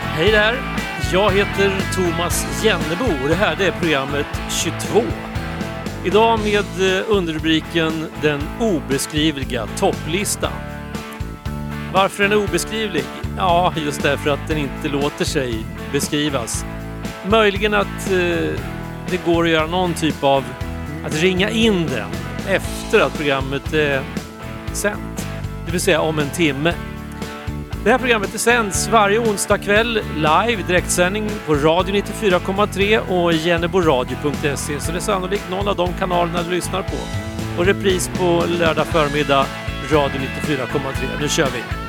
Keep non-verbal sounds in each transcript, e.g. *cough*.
Hej där! Jag heter Thomas Jennebo och det här det är programmet 22. Idag med eh, underrubriken Den obeskrivliga topplistan. Varför den är obeskrivlig? Ja, just därför att den inte låter sig beskrivas. Möjligen att eh, det går att göra någon typ av att ringa in den efter att programmet är sänt. Det vill säga om en timme. Det här programmet sänds varje onsdag kväll live direktsändning på Radio 94,3 och jenneboradio.se så det är sannolikt någon av de kanalerna du lyssnar på. Och repris på lördag förmiddag Radio 94,3. Nu kör vi!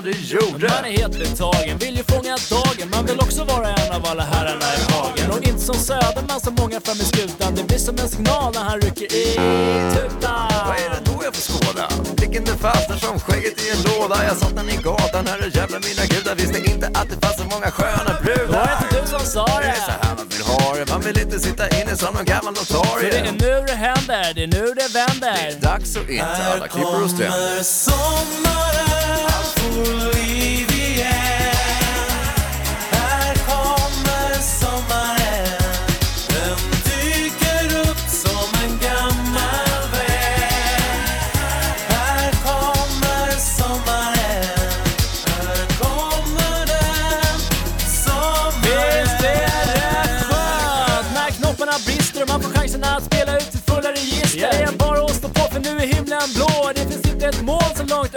Aldrig gjorde. Man är helt betagen, vill ju fånga dagen. Man vill också vara en av alla herrarna i hagen. Och inte som Söderman som många fram i skutan. Det blir som en signal när han rycker i tutan. Vad är det då jag får skåda? Blicken den fastnar som skägget i en låda. Jag satt den i gatan, herre jävla mina gudar. Visste inte att det fanns så många sköna brudar. Var det inte du som sa det? Vill inte sitta inne som någon gammal notarie. För det är nu det händer, det är nu det vänder. Det är dags att inte alla klippor och I'm bored. If you see there's more so long,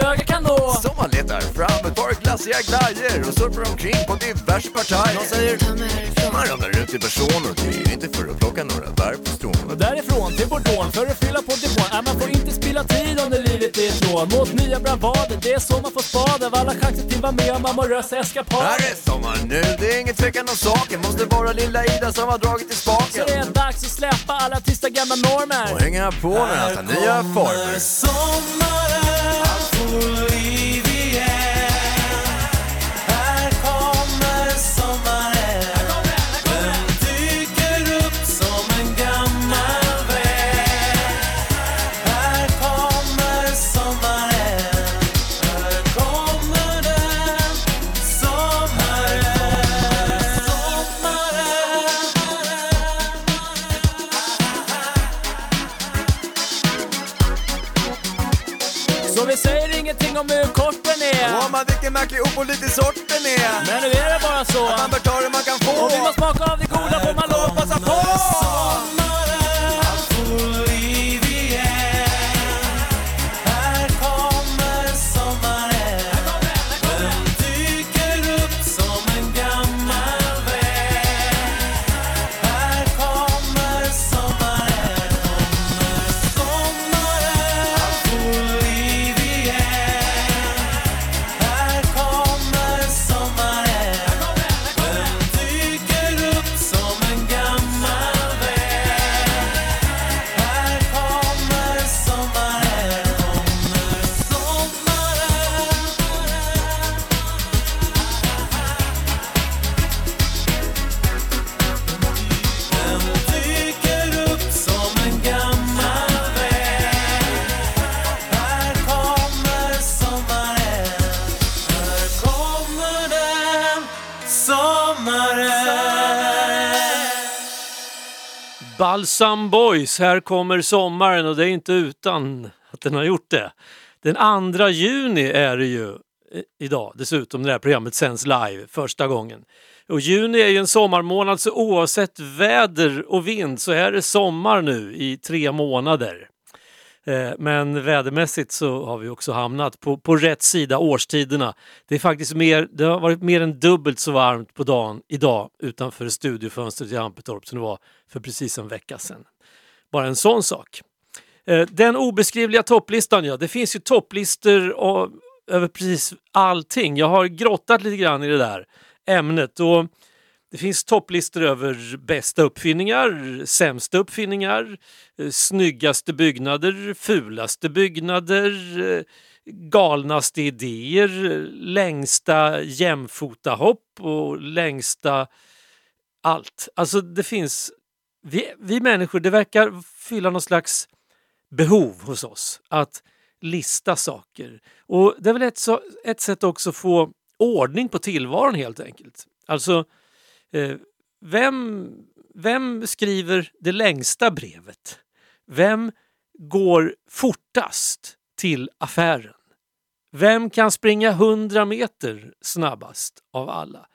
glassiga glajer och surfar omkring på diverse partajer. De säger ta mig härifrån. Man ramlar ut i person och det är inte för att plocka några bär på strån. Och därifrån till Bordeaux för att fylla på depån. Äh, man får inte spilla tid under livet är ett lån. Mot nya bravader, det är så man får spad av alla chanser till vara med om amorösa eskapader. Här är sommar nu, det är ingen tvekan om saken. Måste vara lilla Ida som har dragit i spaken. Så det är dags att släppa alla tysta gamla normer. Och hänga på med alla nya former. Sommaren, full liv ingenting Och dricker Mackie lite sorten är. Men nu är det bara så. Att man bör ta det man kan få. Och vill man smaka av det goda får man lov att passa på. Balsam Boys, här kommer sommaren och det är inte utan att den har gjort det. Den 2 juni är det ju eh, idag dessutom när det här programmet sänds live första gången. Och juni är ju en sommarmånad så oavsett väder och vind så är det sommar nu i tre månader. Eh, men vädermässigt så har vi också hamnat på, på rätt sida årstiderna. Det, är faktiskt mer, det har varit mer än dubbelt så varmt på dagen idag utanför studiofönstret i Ampetorp som det var för precis en vecka sedan. Bara en sån sak. Eh, den obeskrivliga topplistan, ja. Det finns ju topplistor över precis allting. Jag har grottat lite grann i det där ämnet. Och det finns topplistor över bästa uppfinningar, sämsta uppfinningar, eh, snyggaste byggnader, fulaste byggnader, eh, galnaste idéer, eh, längsta jämfotahopp och längsta allt. Alltså det finns, vi, vi människor, det verkar fylla någon slags behov hos oss att lista saker. Och det är väl ett, ett sätt också att få ordning på tillvaron helt enkelt. Alltså, Eh, vem, vem skriver det längsta brevet? Vem går fortast till affären? Vem kan springa 100 meter snabbast av alla?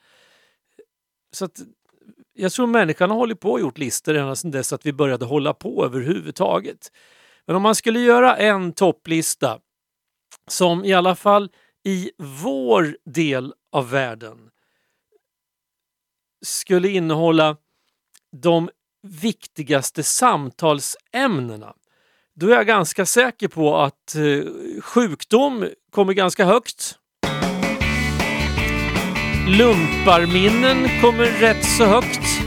Så att, jag tror människan har hållit på och gjort listor ända sedan dess att vi började hålla på överhuvudtaget. Men om man skulle göra en topplista som i alla fall i vår del av världen skulle innehålla de viktigaste samtalsämnena då är jag ganska säker på att eh, sjukdom kommer ganska högt. Lumparminnen kommer rätt så högt.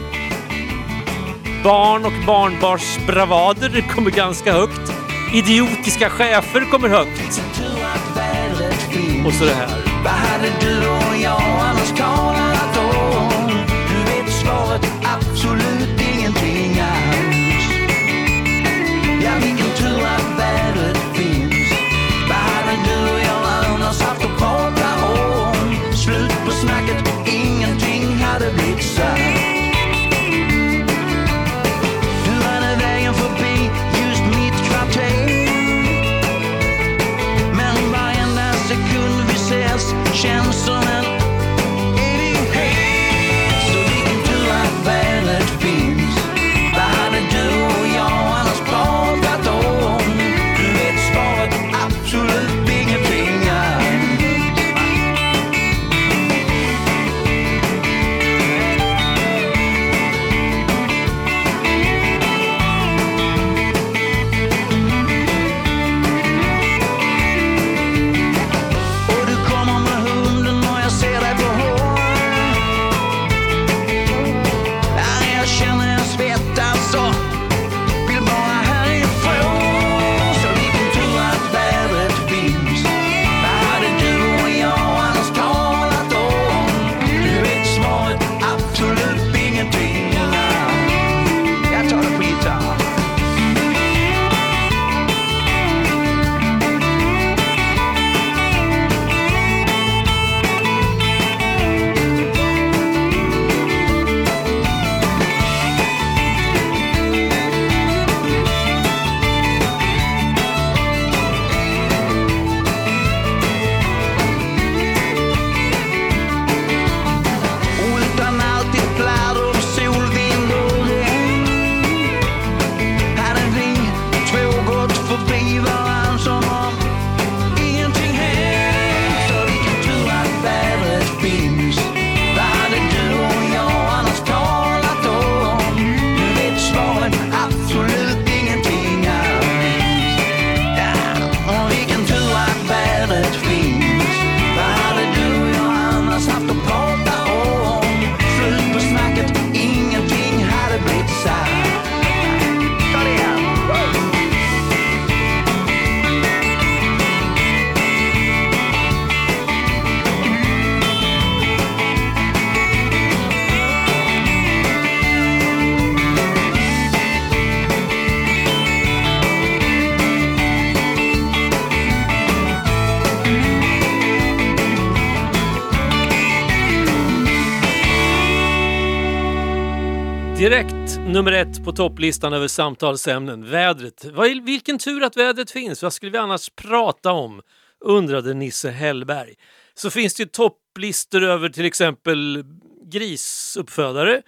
Barn och barnbars bravader kommer ganska högt. Idiotiska chefer kommer högt. Och så det här. Känns nummer ett på topplistan över samtalsämnen, vädret. Vilken tur att vädret finns, vad skulle vi annars prata om? Undrade Nisse Hellberg. Så finns det ju topplistor över till exempel grisuppfödare,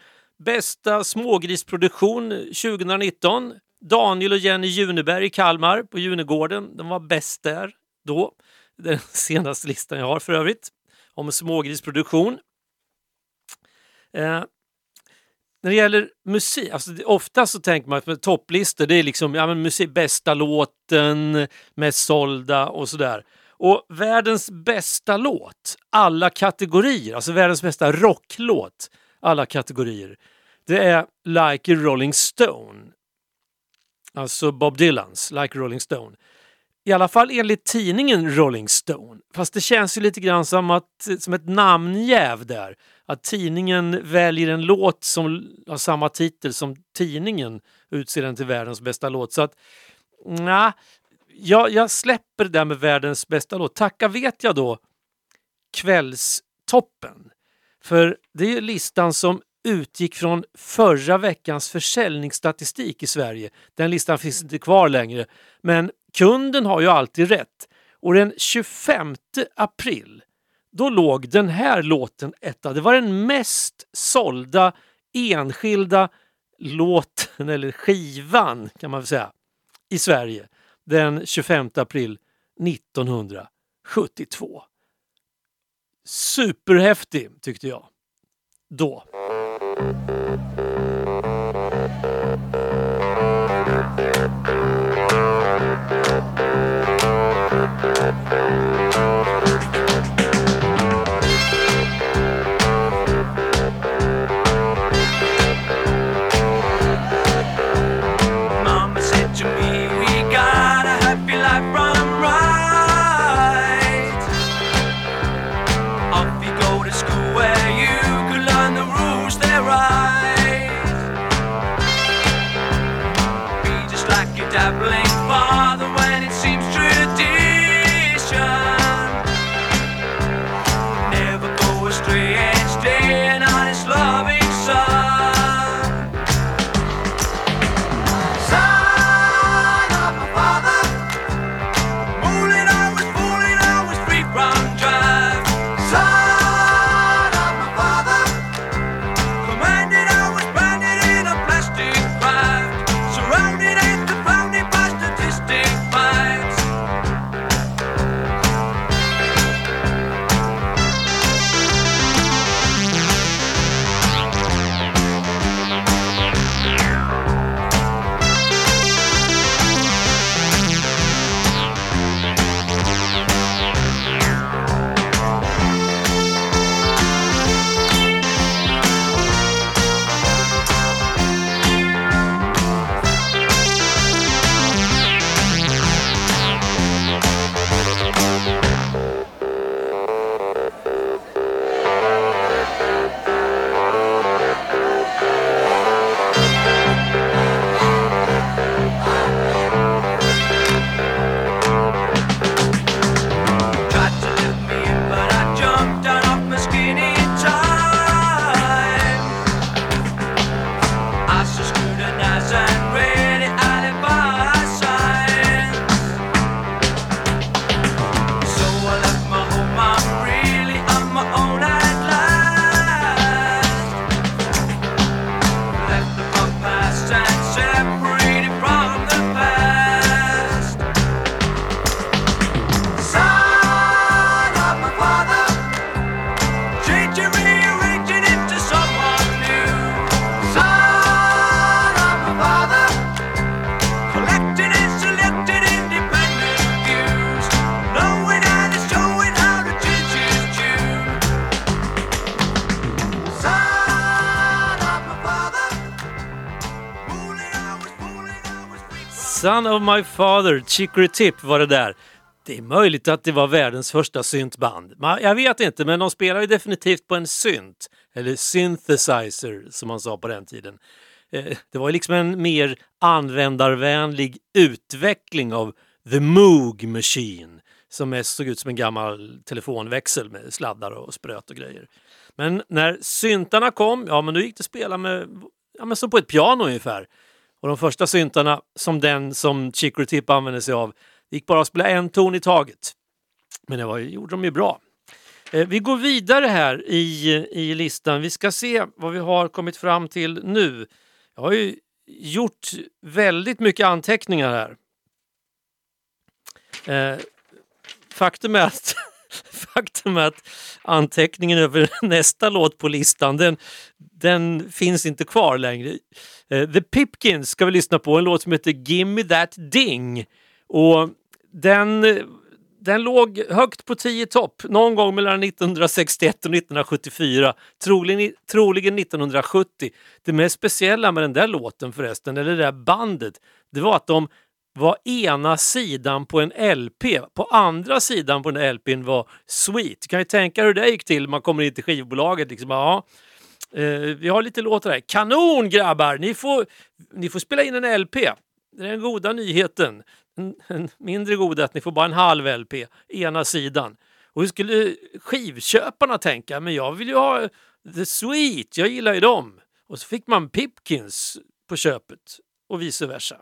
bästa smågrisproduktion 2019. Daniel och Jenny Juneberg i Kalmar på Junegården, de var bäst där då. Den *laughs* senaste listan jag har för övrigt om smågrisproduktion. Eh, när det gäller musik, alltså ofta så tänker man att topplistor det är liksom ja, men musik, bästa låten, mest sålda och sådär. Och världens bästa låt, alla kategorier, alltså världens bästa rocklåt, alla kategorier, det är Like a Rolling Stone. Alltså Bob Dylans Like a Rolling Stone. I alla fall enligt tidningen Rolling Stone. Fast det känns ju lite grann som, att, som ett namnjäv där. Att tidningen väljer en låt som har samma titel som tidningen utser den till världens bästa låt. Så att, nja, jag, jag släpper det där med världens bästa låt. Tacka vet jag då Kvällstoppen. För det är listan som utgick från förra veckans försäljningsstatistik i Sverige. Den listan finns inte kvar längre. Men kunden har ju alltid rätt. Och den 25 april då låg den här låten etta. Det var den mest sålda enskilda låten, eller skivan kan man väl säga, i Sverige den 25 april 1972. Superhäftig tyckte jag. Då. Son of my father, Chicory Tip var det där. Det är möjligt att det var världens första syntband. Jag vet inte, men de spelar ju definitivt på en synt. Eller synthesizer som man sa på den tiden. Eh, det var liksom en mer användarvänlig utveckling av The Moog Machine som mest såg ut som en gammal telefonväxel med sladdar och spröt och grejer. Men när syntarna kom, ja men då gick det att spela med, ja men som på ett piano ungefär. Och de första syntarna, som den som Chicory Tip använde sig av, gick bara att spela en ton i taget. Men det var, gjorde de ju bra. Eh, vi går vidare här i, i listan. Vi ska se vad vi har kommit fram till nu. Jag har ju gjort väldigt mycket anteckningar här. Eh, faktum är att *laughs* *laughs* faktum är att anteckningen över *laughs* nästa låt på listan, den, den finns inte kvar längre. Eh, The Pipkins ska vi lyssna på, en låt som heter Gimme That Ding. Och den den låg högt på 10 topp någon gång mellan 1961 och 1974, troligen, troligen 1970. Det mest speciella med den där låten förresten, eller det där bandet, det var att de var ena sidan på en LP. På andra sidan på den LPn var Sweet. Du kan ju tänka hur det gick till man kommer in till skivbolaget. Liksom, ja, eh, vi har lite låtar här. Kanon grabbar! Ni får, ni får spela in en LP. Det är den goda nyheten. En, mindre goda att ni får bara en halv LP, ena sidan. Och hur skulle skivköparna tänka? Men jag vill ju ha The Sweet, jag gillar ju dem. Och så fick man Pipkins på köpet och vice versa.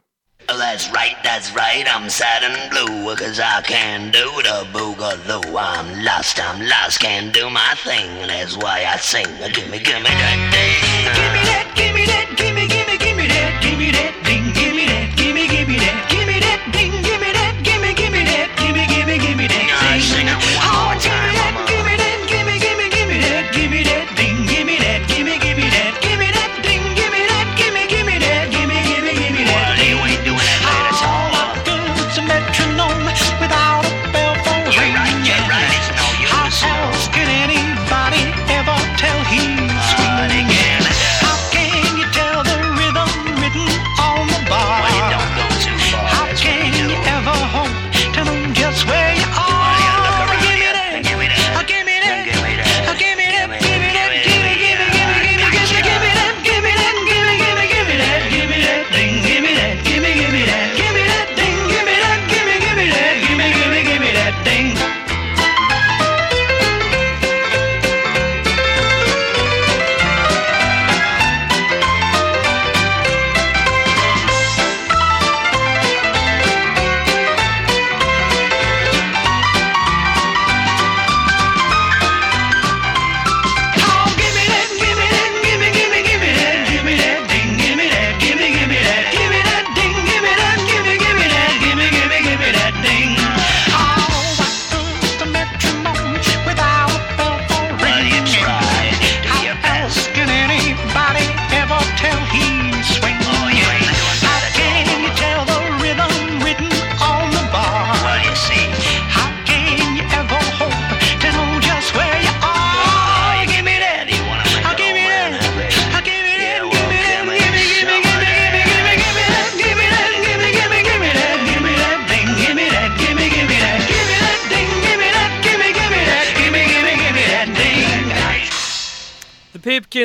That's right, that's right, I'm sad and blue, cause I can't do the boogaloo. I'm lost, I'm lost, can't do my thing, that's why I sing. Gimme, gimme that thing. Gimme that, gimme that, gimme, gimme, gimme that, gimme that.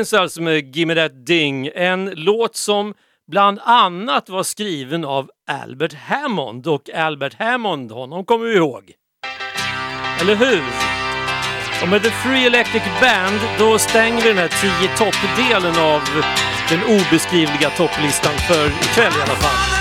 Stones alltså med Gimme That Ding, en låt som bland annat var skriven av Albert Hammond och Albert Hammond, honom kommer vi ihåg. Eller hur? Och med The Free Electric Band då stänger vi den här 10 topp-delen av den obeskrivliga topplistan för ikväll i alla fall.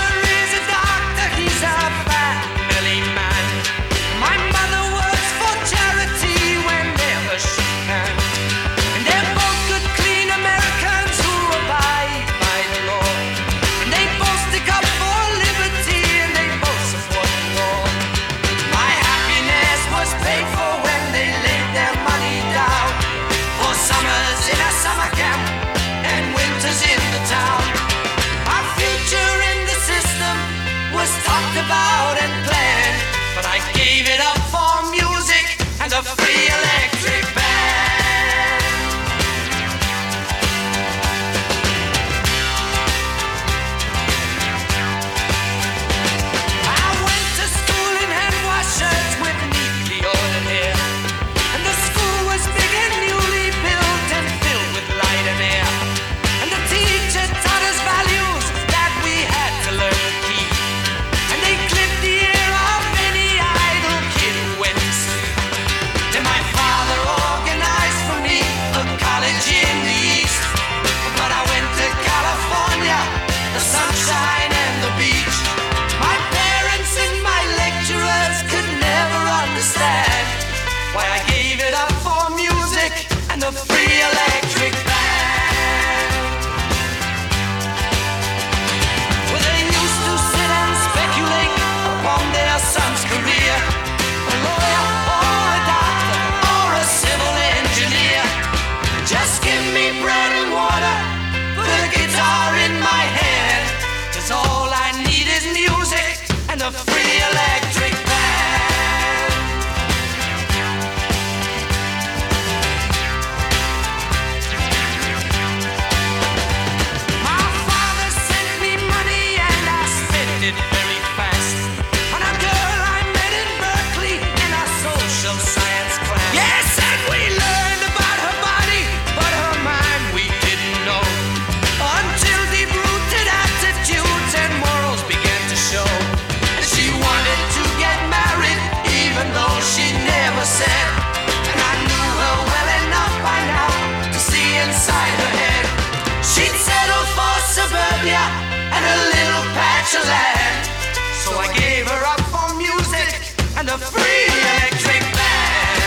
And the free electric band.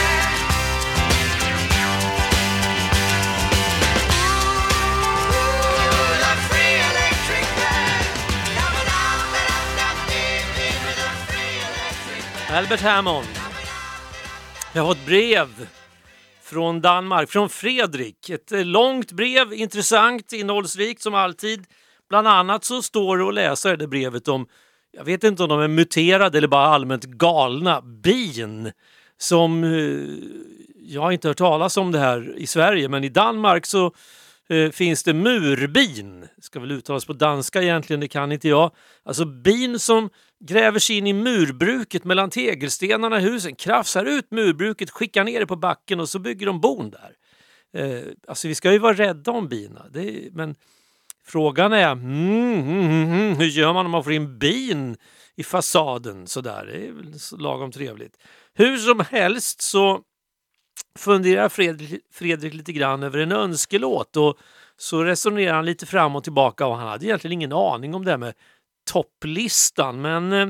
a the free electric band. Albert Hammond. Jag har ett brev från Danmark, från Fredrik. Ett eh, långt brev, intressant, innehållsrikt som alltid. Bland annat så står det att läsa i det brevet om, jag vet inte om de är muterade eller bara allmänt galna, bin. Som, eh, jag har inte hört talas om det här i Sverige, men i Danmark så eh, finns det murbin. Ska väl uttalas på danska egentligen, det kan inte jag. Alltså bin som gräver sig in i murbruket mellan tegelstenarna i husen, krafsar ut murbruket, skickar ner det på backen och så bygger de bon där. Eh, alltså vi ska ju vara rädda om bina, det, men frågan är mm, mm, mm, mm, hur gör man om man får in bin i fasaden sådär? Det är väl lagom trevligt. Hur som helst så funderar Fredrik, Fredrik lite grann över en önskelåt och så resonerar han lite fram och tillbaka och han hade egentligen ingen aning om det här med topplistan men eh,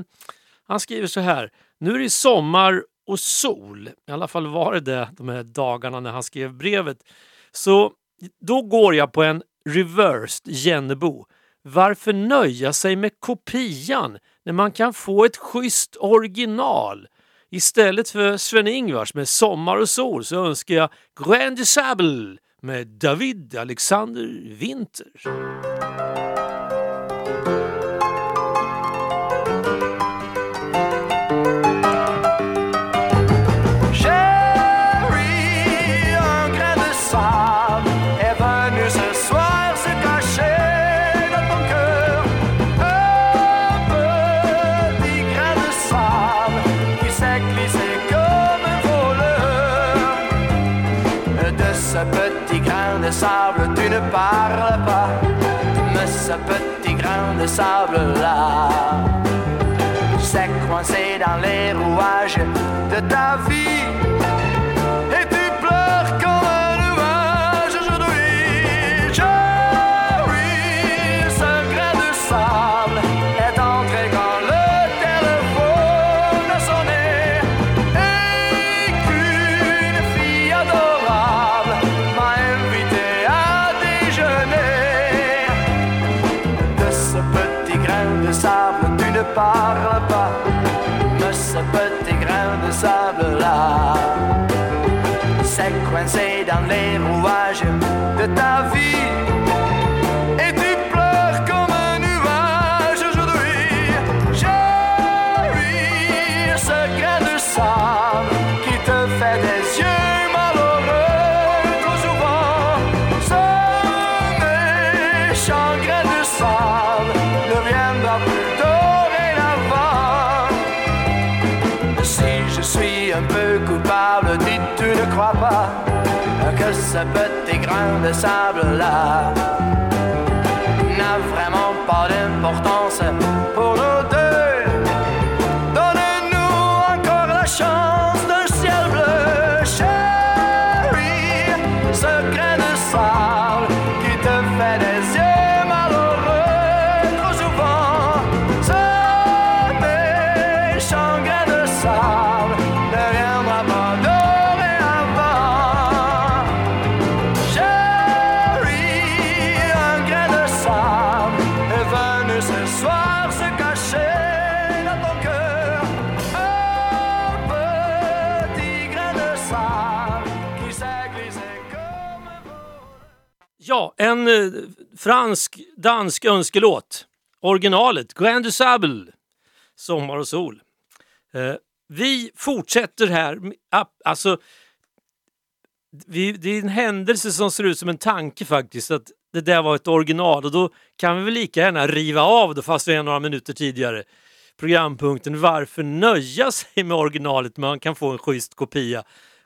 han skriver så här. Nu är det sommar och sol. I alla fall var det det de här dagarna när han skrev brevet. Så då går jag på en reversed Jennebo. Varför nöja sig med kopian när man kan få ett schysst original? Istället för Sven-Ingvars med Sommar och sol så önskar jag Grand de Sable med David Alexander Winter. Chérie, un grain de sable sable, tu ne parles pas. Mais ce petit grain de sable-là s'est coincé dans les rouages de ta vie. Grain de sable-là eh, fransk-dansk önskelåt. Originalet, Grand du Sable, Sommar och sol. Eh, vi fortsätter här. Alltså, vi, det är en händelse som ser ut som en tanke faktiskt. Att det där var ett original och då kan vi väl lika gärna riva av det fast vi är några minuter tidigare. Programpunkten Varför nöja sig med originalet man kan få en schysst kopia.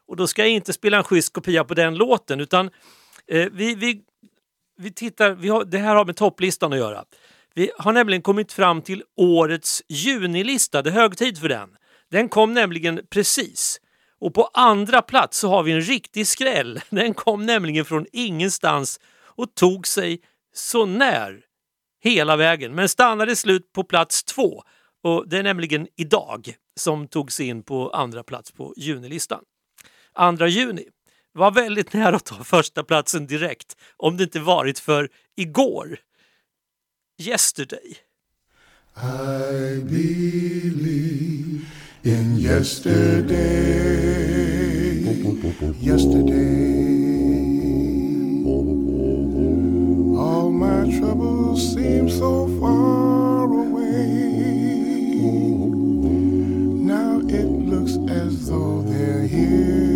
Och då ska jag inte spela en schysst kopia på den låten utan eh, vi, vi, vi tittar, vi har, det här har med topplistan att göra. Vi har nämligen kommit fram till årets junilista, det är hög tid för den. Den kom nämligen precis. Och på andra plats så har vi en riktig skräll. *laughs* Den kom nämligen från ingenstans och tog sig så när hela vägen men stannade slut på plats två. Och Det är nämligen idag som tog sig in på andra plats på junilistan. 2 juni var väldigt nära att ta första platsen direkt om det inte varit för igår. Yesterday. I believe in yesterday. Yesterday. All my troubles seem so far away. Now it looks as though they're here.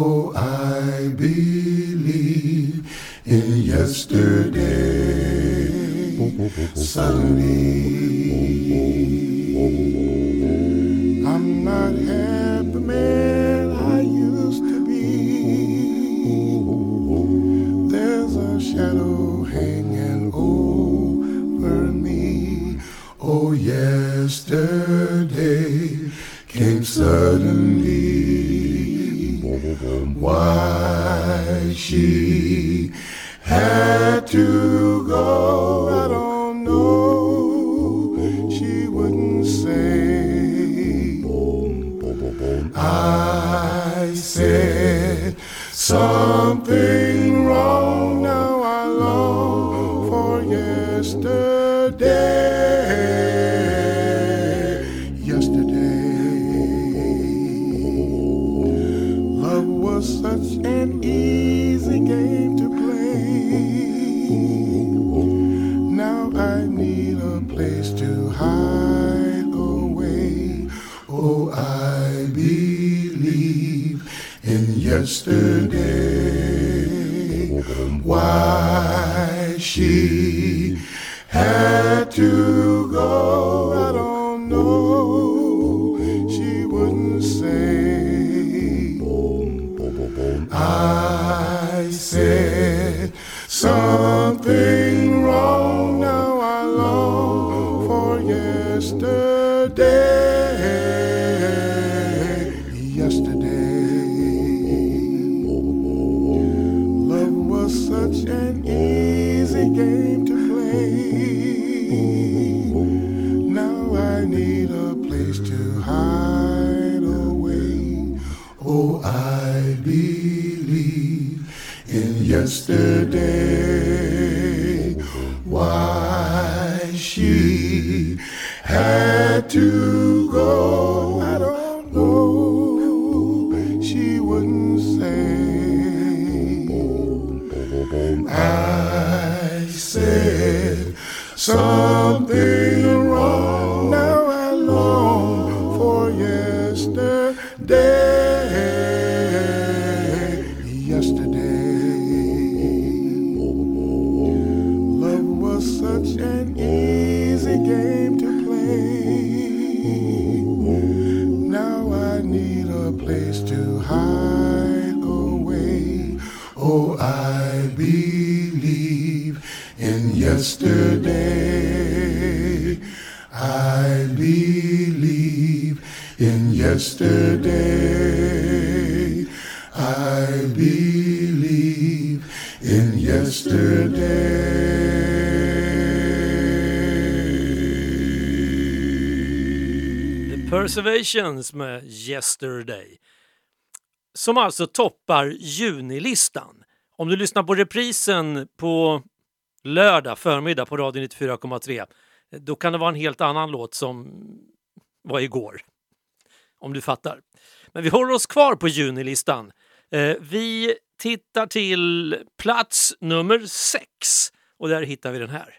Oh, I believe in yesterday. Suddenly, I'm not half Reservations med Yesterday. Som alltså toppar junilistan. Om du lyssnar på reprisen på lördag förmiddag på Radio 94,3 då kan det vara en helt annan låt som var igår. Om du fattar. Men vi håller oss kvar på junilistan. Eh, vi tittar till plats nummer sex och där hittar vi den här.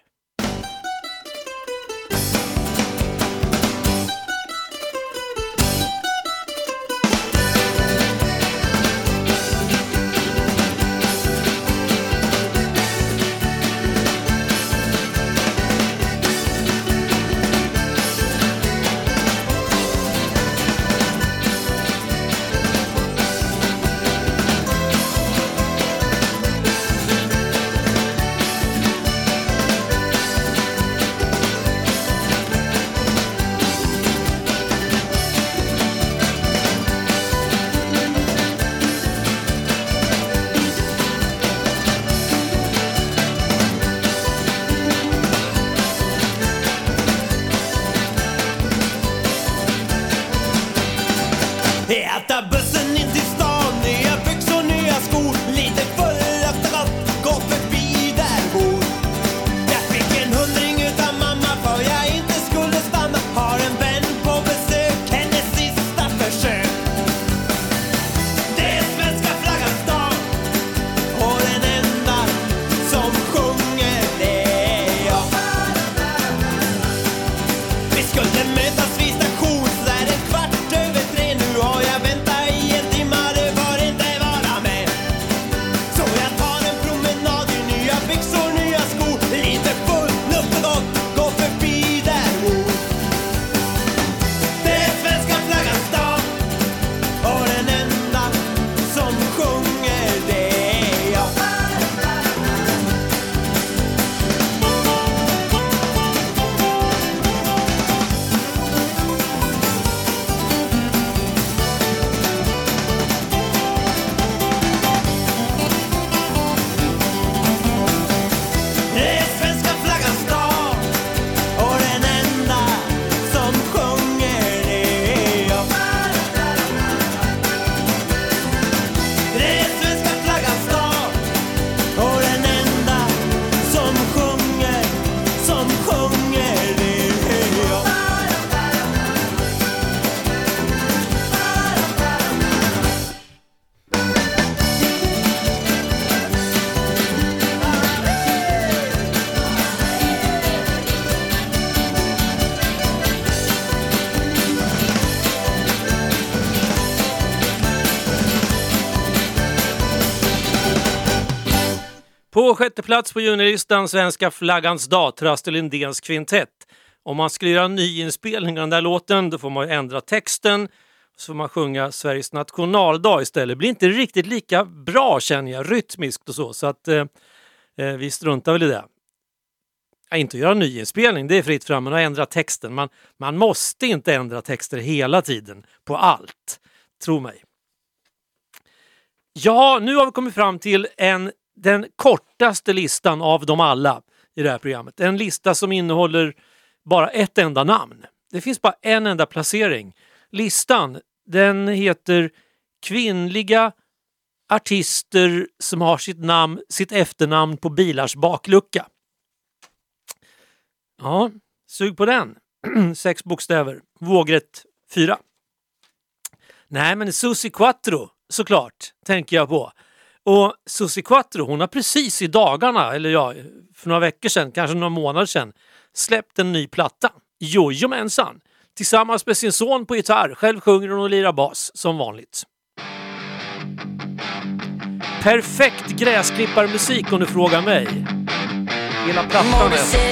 Sjätte plats på junilistan Svenska flaggans dag, Traste Lindéns kvintett. Om man skulle göra en nyinspelning av den där låten då får man ju ändra texten så får man sjunga Sveriges nationaldag istället. Det blir inte riktigt lika bra känner jag, rytmiskt och så. Så att eh, eh, vi struntar väl i det. Ja, inte att göra en nyinspelning, det är fritt fram, men att ändra texten. Man, man måste inte ändra texter hela tiden på allt. Tro mig. Ja, nu har vi kommit fram till en, den kortaste listan av dem alla i det här programmet. En lista som innehåller bara ett enda namn. Det finns bara en enda placering. Listan den heter Kvinnliga artister som har sitt, namn, sitt efternamn på bilars baklucka. Ja, sug på den. *clears throat* Sex bokstäver. Vågrätt fyra. Nej, men Susi Quattro såklart, tänker jag på. Och Susi Quattro, hon har precis i dagarna, eller ja, för några veckor sedan, kanske några månader sedan, släppt en ny platta. Jojomensan! Tillsammans med sin son på gitarr. Själv sjunger hon och lirar bas, som vanligt. Perfekt gräsklipparmusik om du frågar mig. Hela plattan oh är...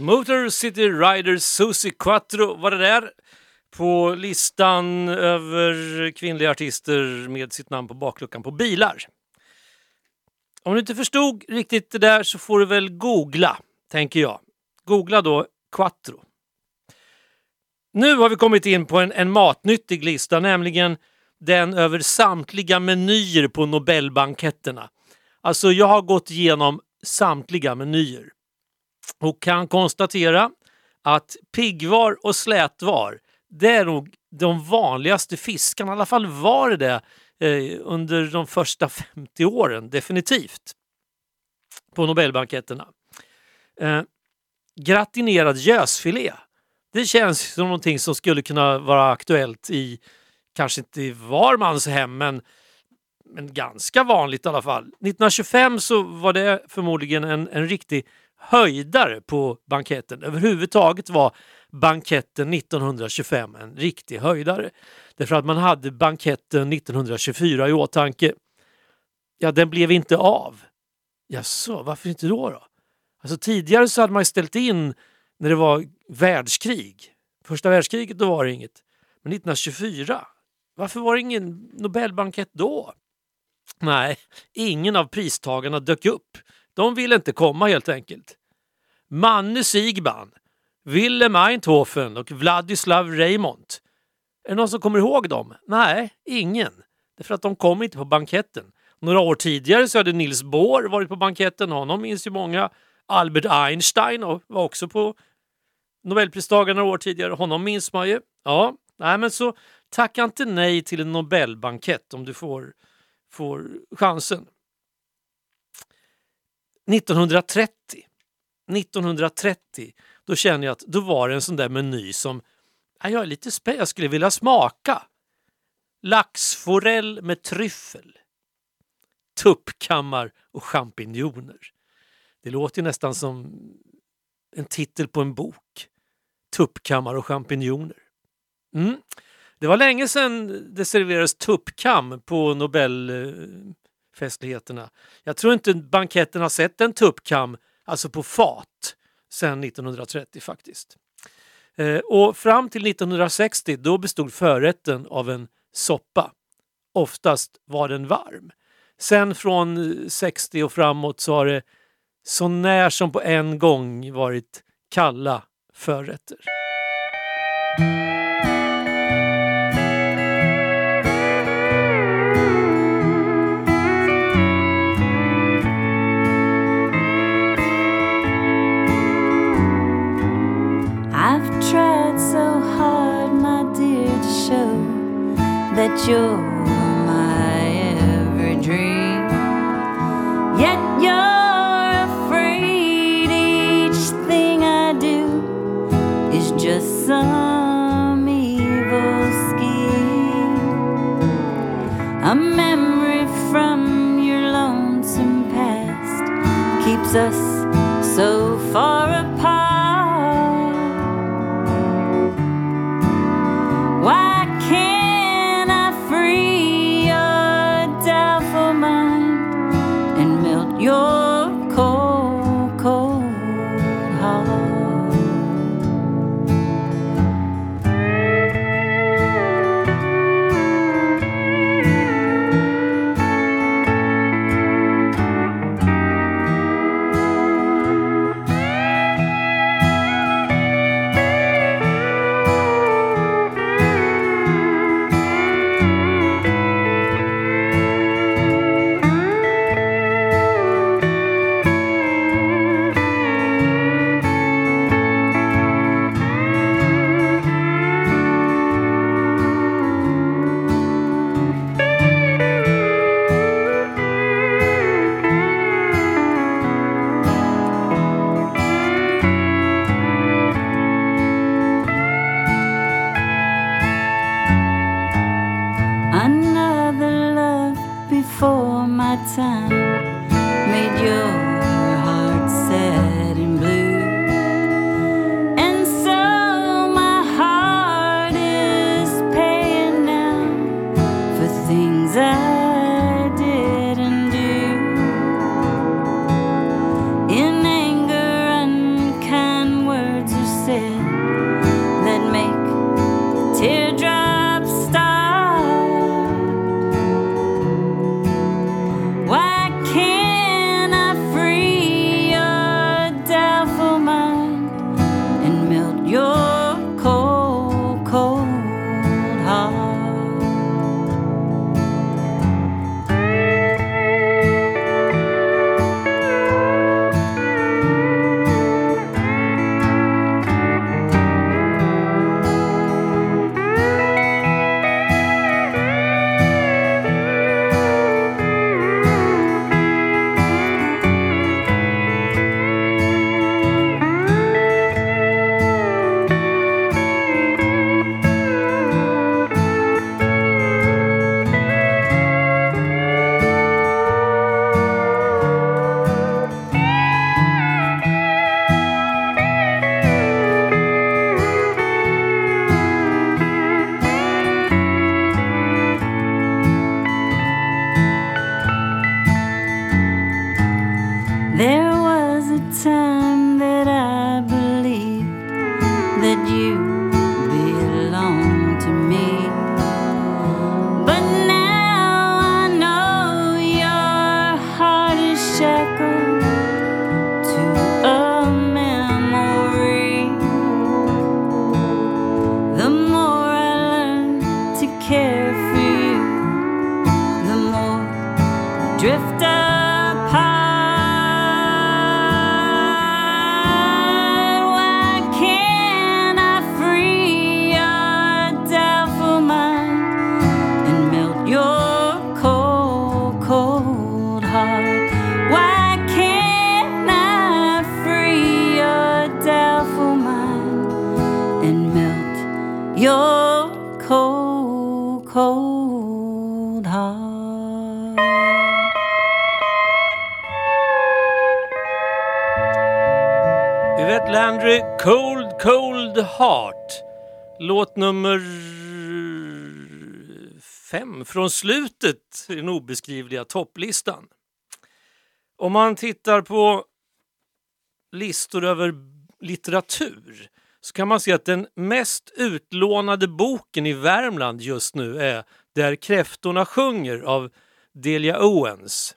Motor City Riders Susie Quattro var det där på listan över kvinnliga artister med sitt namn på bakluckan på bilar. Om du inte förstod riktigt det där så får du väl googla, tänker jag. Googla då Quattro. Nu har vi kommit in på en, en matnyttig lista, nämligen den över samtliga menyer på Nobelbanketterna. Alltså, jag har gått igenom samtliga menyer och kan konstatera att piggvar och slätvar, det är nog de vanligaste fiskarna. I alla fall var det det eh, under de första 50 åren, definitivt, på Nobelbanketterna. Eh, gratinerad gösfilé, det känns som någonting som skulle kunna vara aktuellt i, kanske inte i var mans hem, men, men ganska vanligt i alla fall. 1925 så var det förmodligen en, en riktig höjdare på banketten. Överhuvudtaget var banketten 1925 en riktig höjdare. Därför att man hade banketten 1924 i åtanke. Ja, den blev inte av. Jaså, varför inte då? då? Alltså, tidigare så hade man ställt in när det var världskrig. Första världskriget då var det inget. Men 1924, varför var det ingen Nobelbankett då? Nej, ingen av pristagarna dök upp. De ville inte komma helt enkelt. Manne Sigban, Willem Einthofen och Vladislav Reimont. Är det någon som kommer ihåg dem? Nej, ingen. Därför att de kom inte på banketten. Några år tidigare så hade Niels Bohr varit på banketten. Honom minns ju många. Albert Einstein var också på Nobelpristagaren några år tidigare. Honom minns man ju. Ja, nej men så tacka inte nej till en Nobelbankett om du får, får chansen. 1930. 1930, då känner jag att då var det en sån där meny som jag är lite spänd, jag skulle vilja smaka. Laxforell med tryffel, tuppkammar och champinjoner. Det låter ju nästan som en titel på en bok. Tuppkammar och champinjoner. Mm. Det var länge sedan det serverades tuppkam på Nobel eh, festligheterna. Jag tror inte banketten har sett en tuppkam, alltså på fat, sedan 1930 faktiskt. Eh, och fram till 1960 då bestod förrätten av en soppa. Oftast var den varm. Sen från eh, 60 och framåt så har det så när som på en gång varit kalla förrätter. You're my every dream. Yet you're afraid each thing I do is just some evil scheme. A memory from your lonesome past keeps us so far Låt nummer fem från slutet i den obeskrivliga topplistan. Om man tittar på listor över litteratur så kan man se att den mest utlånade boken i Värmland just nu är Där kräftorna sjunger av Delia Owens.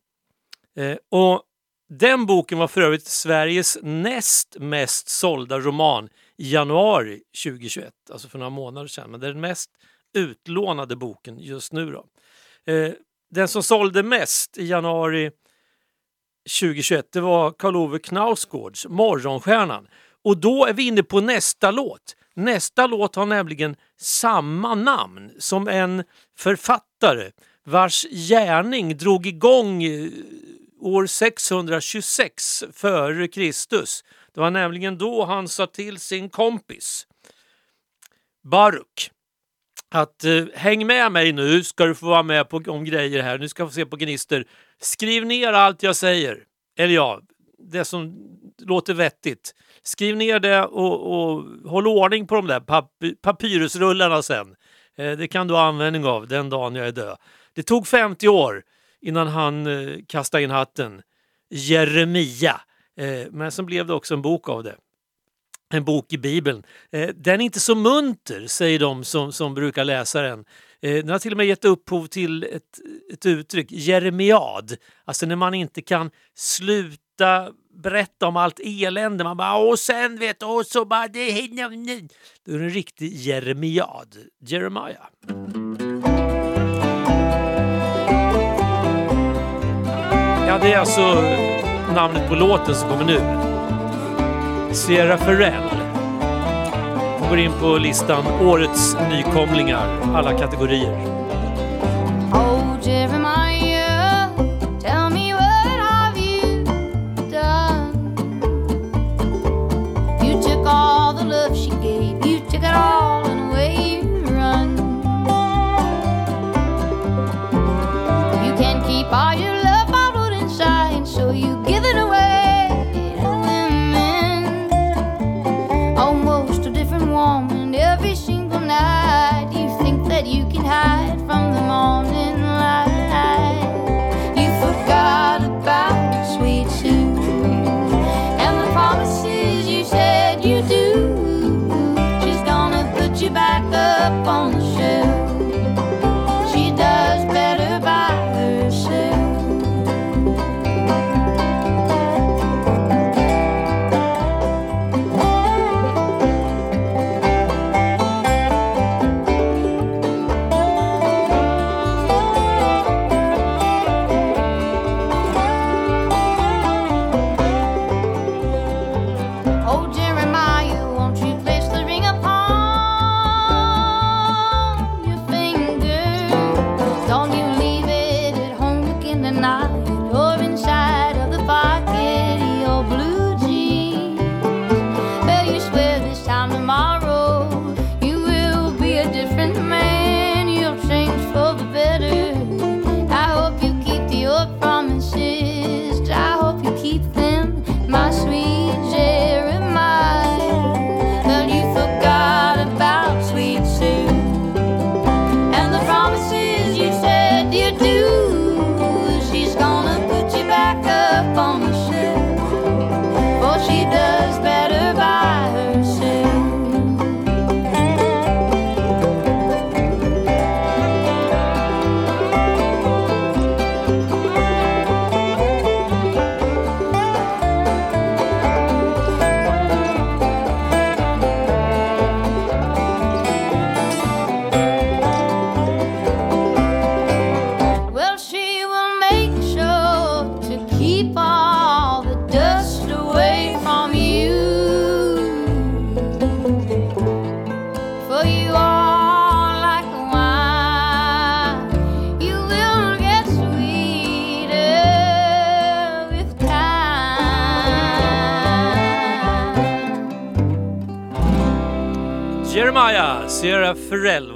Eh, och den boken var för övrigt Sveriges näst mest sålda roman januari 2021, alltså för några månader sedan. Men det är den mest utlånade boken just nu. Då. Eh, den som sålde mest i januari 2021 det var Karl-Ove Knausgårds Morgonstjärnan. Och då är vi inne på nästa låt. Nästa låt har nämligen samma namn som en författare vars gärning drog igång eh, år 626 före Kristus. Det var nämligen då han sa till sin kompis Baruk att eh, häng med mig nu ska du få vara med på, om grejer här. Nu ska få se på gnister. Skriv ner allt jag säger. Eller ja, det som låter vettigt. Skriv ner det och, och håll ordning på de där pap papyrusrullarna sen. Eh, det kan du ha användning av den dagen jag är död. Det tog 50 år innan han eh, kastade in hatten. Jeremia. Eh, men sen blev det också en bok av det. En bok i Bibeln. Eh, den är inte så munter, säger de som, som brukar läsa den. Eh, den har till och med gett upphov till ett, ett uttryck, jeremiad. Alltså när man inte kan sluta berätta om allt elände. Man bara och sen vet du, och så bara det hinner nu. Då är det en riktig jeremiad. Jeremiah. Ja, det är alltså namnet på låten som kommer nu. Sierra Ferrell. Hon går in på listan Årets nykomlingar, alla kategorier. Oh, Jeremiah, tell me what have you done? You took all the love she gave, you took it all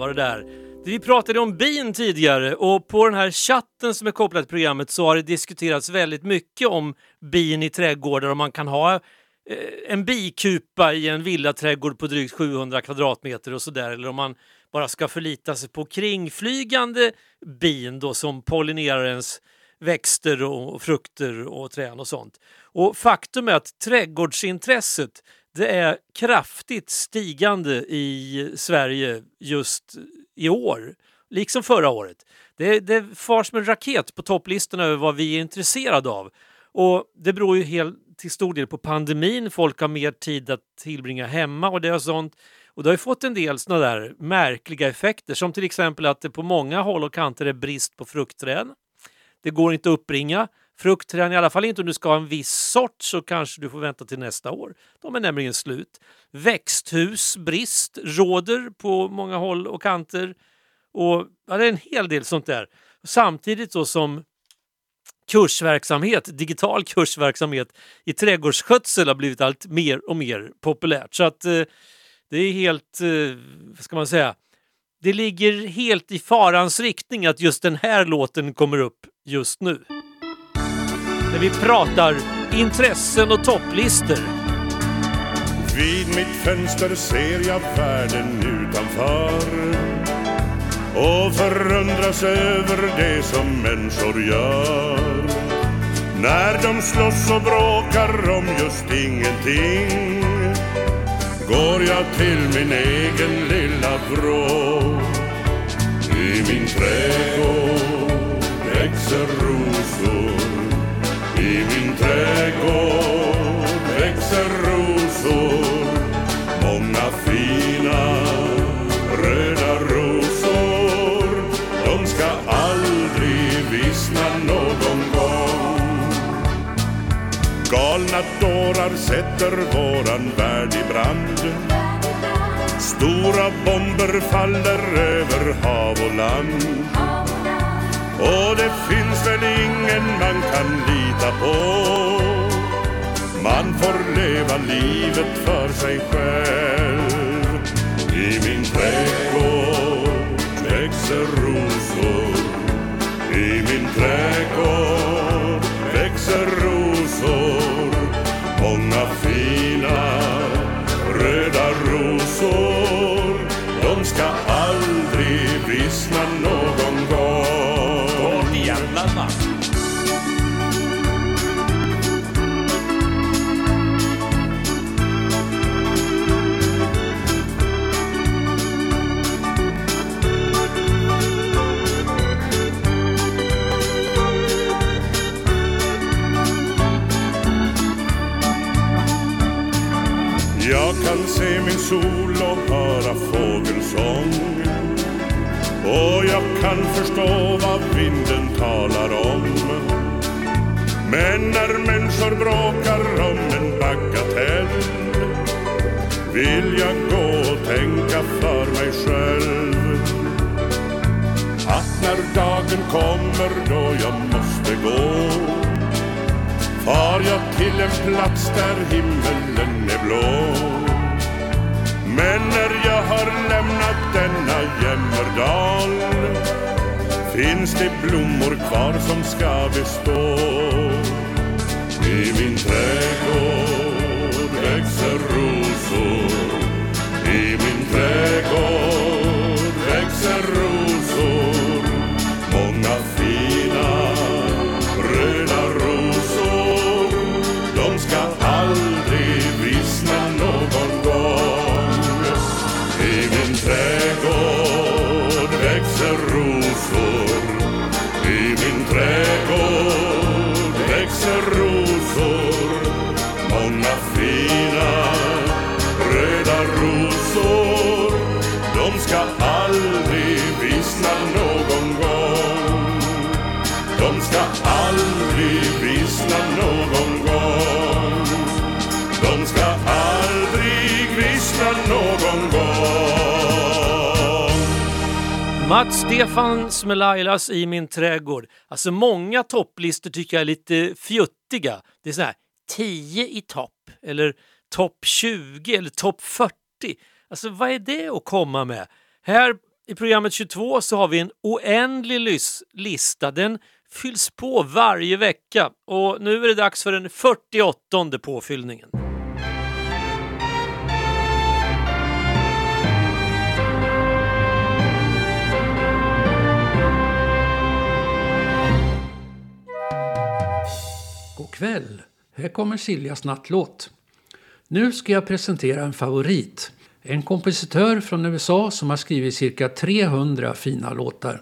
var det där. Vi pratade om bin tidigare och på den här chatten som är kopplad till programmet så har det diskuterats väldigt mycket om bin i trädgårdar och man kan ha eh, en bikupa i en villaträdgård på drygt 700 kvadratmeter och sådär eller om man bara ska förlita sig på kringflygande bin då som pollinerar ens växter och frukter och träd och sånt. Och faktum är att trädgårdsintresset det är kraftigt stigande i Sverige just i år, liksom förra året. Det, det far som en raket på topplistorna över vad vi är intresserade av. Och Det beror ju helt, till stor del på pandemin. Folk har mer tid att tillbringa hemma och det och sånt. Och det har ju fått en del såna där märkliga effekter som till exempel att det på många håll och kanter är brist på fruktträd. Det går inte att uppbringa fruktträd, i alla fall inte om du ska ha en viss sort så kanske du får vänta till nästa år. De är nämligen slut. Växthusbrist råder på många håll och kanter. Och ja, det är en hel del sånt där. Samtidigt då som kursverksamhet, digital kursverksamhet i trädgårdsskötsel har blivit allt mer och mer populärt. Så att eh, det är helt, eh, vad ska man säga, det ligger helt i farans riktning att just den här låten kommer upp just nu. När vi pratar intressen och topplistor. Vid mitt fönster ser jag världen utanför och förundras över det som människor gör. När de slåss och bråkar om just ingenting går jag till min egen lilla vrå. I min trädgård trädgård växer rosor. Många fina röda rosor. De ska aldrig vissna någon gång. Galna dårar sätter våran värld i brand. Stora bomber faller över hav och land och det finns väl ingen man kan lita på. Man får leva livet för sig själv. I min trädgård växer rosor. I min trädgård växer rosor. Många fina sol och höra fågelsång. Och jag kan förstå vad vinden talar om. Men när människor bråkar om en bagatell vill jag gå och tänka för mig själv. Att när dagen kommer då jag måste gå far jag till en plats där himmelen är blå men när jag har lämnat denna jämmerdal finns det blommor kvar som ska bestå. I min trädgård växer rosor. I min trädgård aldrig vissna någon gång De ska aldrig vissna någon gång Mats Stefan Smelailas i min trädgård. Alltså många topplistor tycker jag är lite fjuttiga. Det är så här 10 i topp eller topp 20 eller topp 40. Alltså vad är det att komma med? Här i programmet 22 så har vi en oändlig lys- lista. Den fylls på varje vecka och nu är det dags för den 48 påfyllningen. God kväll! Här kommer Siljas nattlåt. Nu ska jag presentera en favorit. En kompositör från USA som har skrivit cirka 300 fina låtar.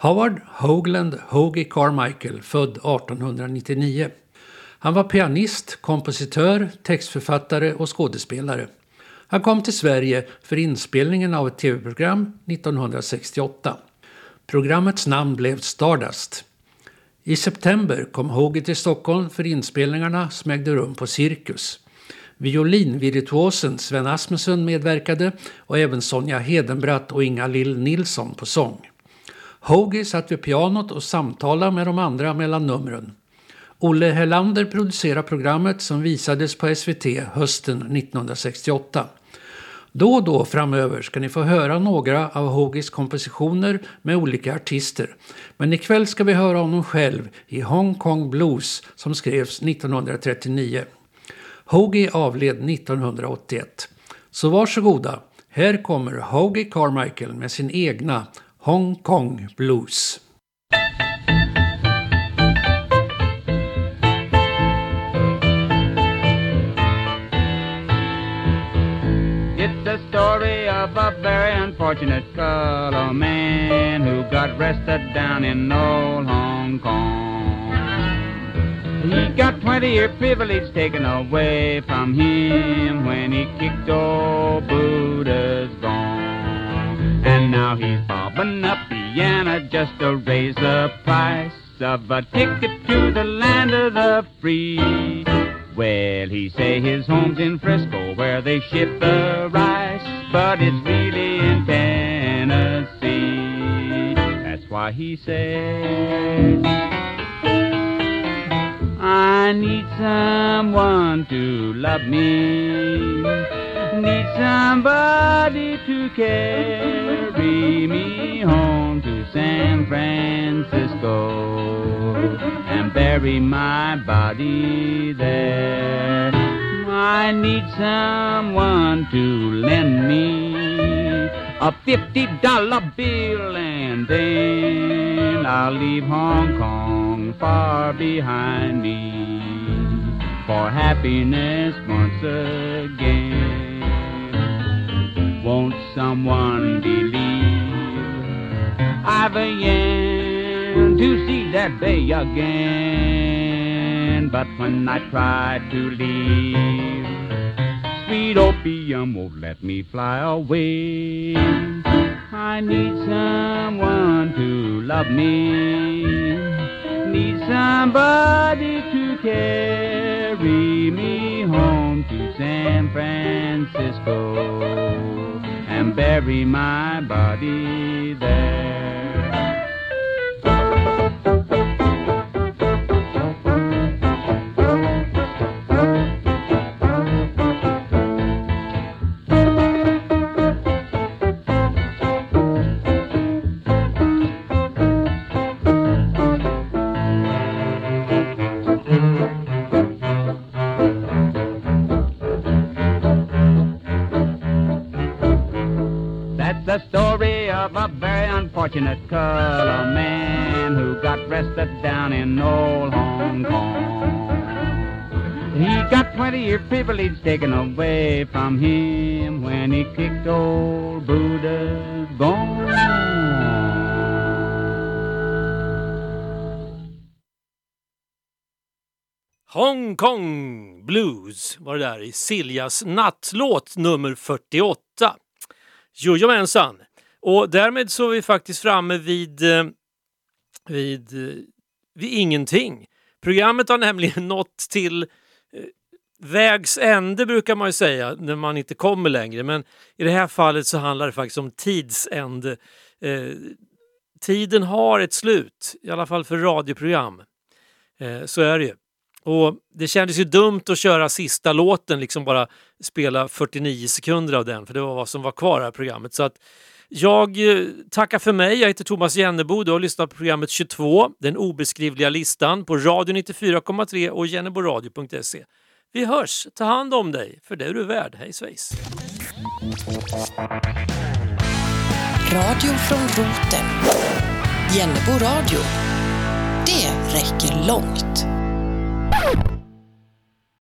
Howard Hoagland Hoagy Carmichael, född 1899. Han var pianist, kompositör, textförfattare och skådespelare. Han kom till Sverige för inspelningen av ett tv-program 1968. Programmets namn blev Stardust. I september kom Hoagy till Stockholm för inspelningarna som ägde rum på Cirkus. Violinvirtuosen Sven Asmussen medverkade och även Sonja Hedenbratt och Inga Lill Nilsson på sång. Hoagy satt vid pianot och samtalade med de andra mellan numren. Olle Hellander producerade programmet som visades på SVT hösten 1968. Då och då framöver ska ni få höra några av Hoagies kompositioner med olika artister. Men ikväll ska vi höra honom själv i Hong Kong Blues som skrevs 1939. Hoagie avled 1981. Så varsågoda, här kommer Hoagie Carmichael med sin egna Hong Kong Blues. It's the story of a very unfortunate color man who got arrested down in old Hong Kong. He got 20 year privilege taken away from him when he kicked old Buddha's gone. Now he's bobbing up Vienna just to raise the price of a ticket to the land of the free. Well, he say his home's in Frisco where they ship the rice, but it's really in Tennessee. That's why he says, I need someone to love me, need somebody to carry me home to San Francisco and bury my body there. I need someone to lend me a fifty dollar bill and then I'll leave Hong Kong far behind me for happiness once again. Won't someone believe I've a yen to see that bay again? But when I try to leave, sweet opium won't let me fly away. I need someone to love me, need somebody to carry me home to San Francisco and bury my body there. Fortunate unfortunate color man who got arrested down in old Hong Kong. He got 20 year privilege taken away from him when he kicked old Buddha's gone. Hong Kong Blues var det där i Siljas nattlåt nummer 48. Jojomensan! Och därmed så är vi faktiskt framme vid, eh, vid, eh, vid ingenting. Programmet har nämligen *laughs* nått till eh, vägs ände brukar man ju säga när man inte kommer längre. Men i det här fallet så handlar det faktiskt om tidsände. Eh, tiden har ett slut, i alla fall för radioprogram. Eh, så är det ju. Och Det kändes ju dumt att köra sista låten, liksom bara spela 49 sekunder av den, för det var vad som var kvar i programmet. Så att jag eh, tackar för mig. Jag heter Thomas Jennebo. Du har lyssnat på programmet 22, Den obeskrivliga listan, på Radio 94,3 och jenneboradio.se. Vi hörs. Ta hand om dig, för det är du värd. Hej svejs! Radio från roten. Jennebo radio. Det räcker långt.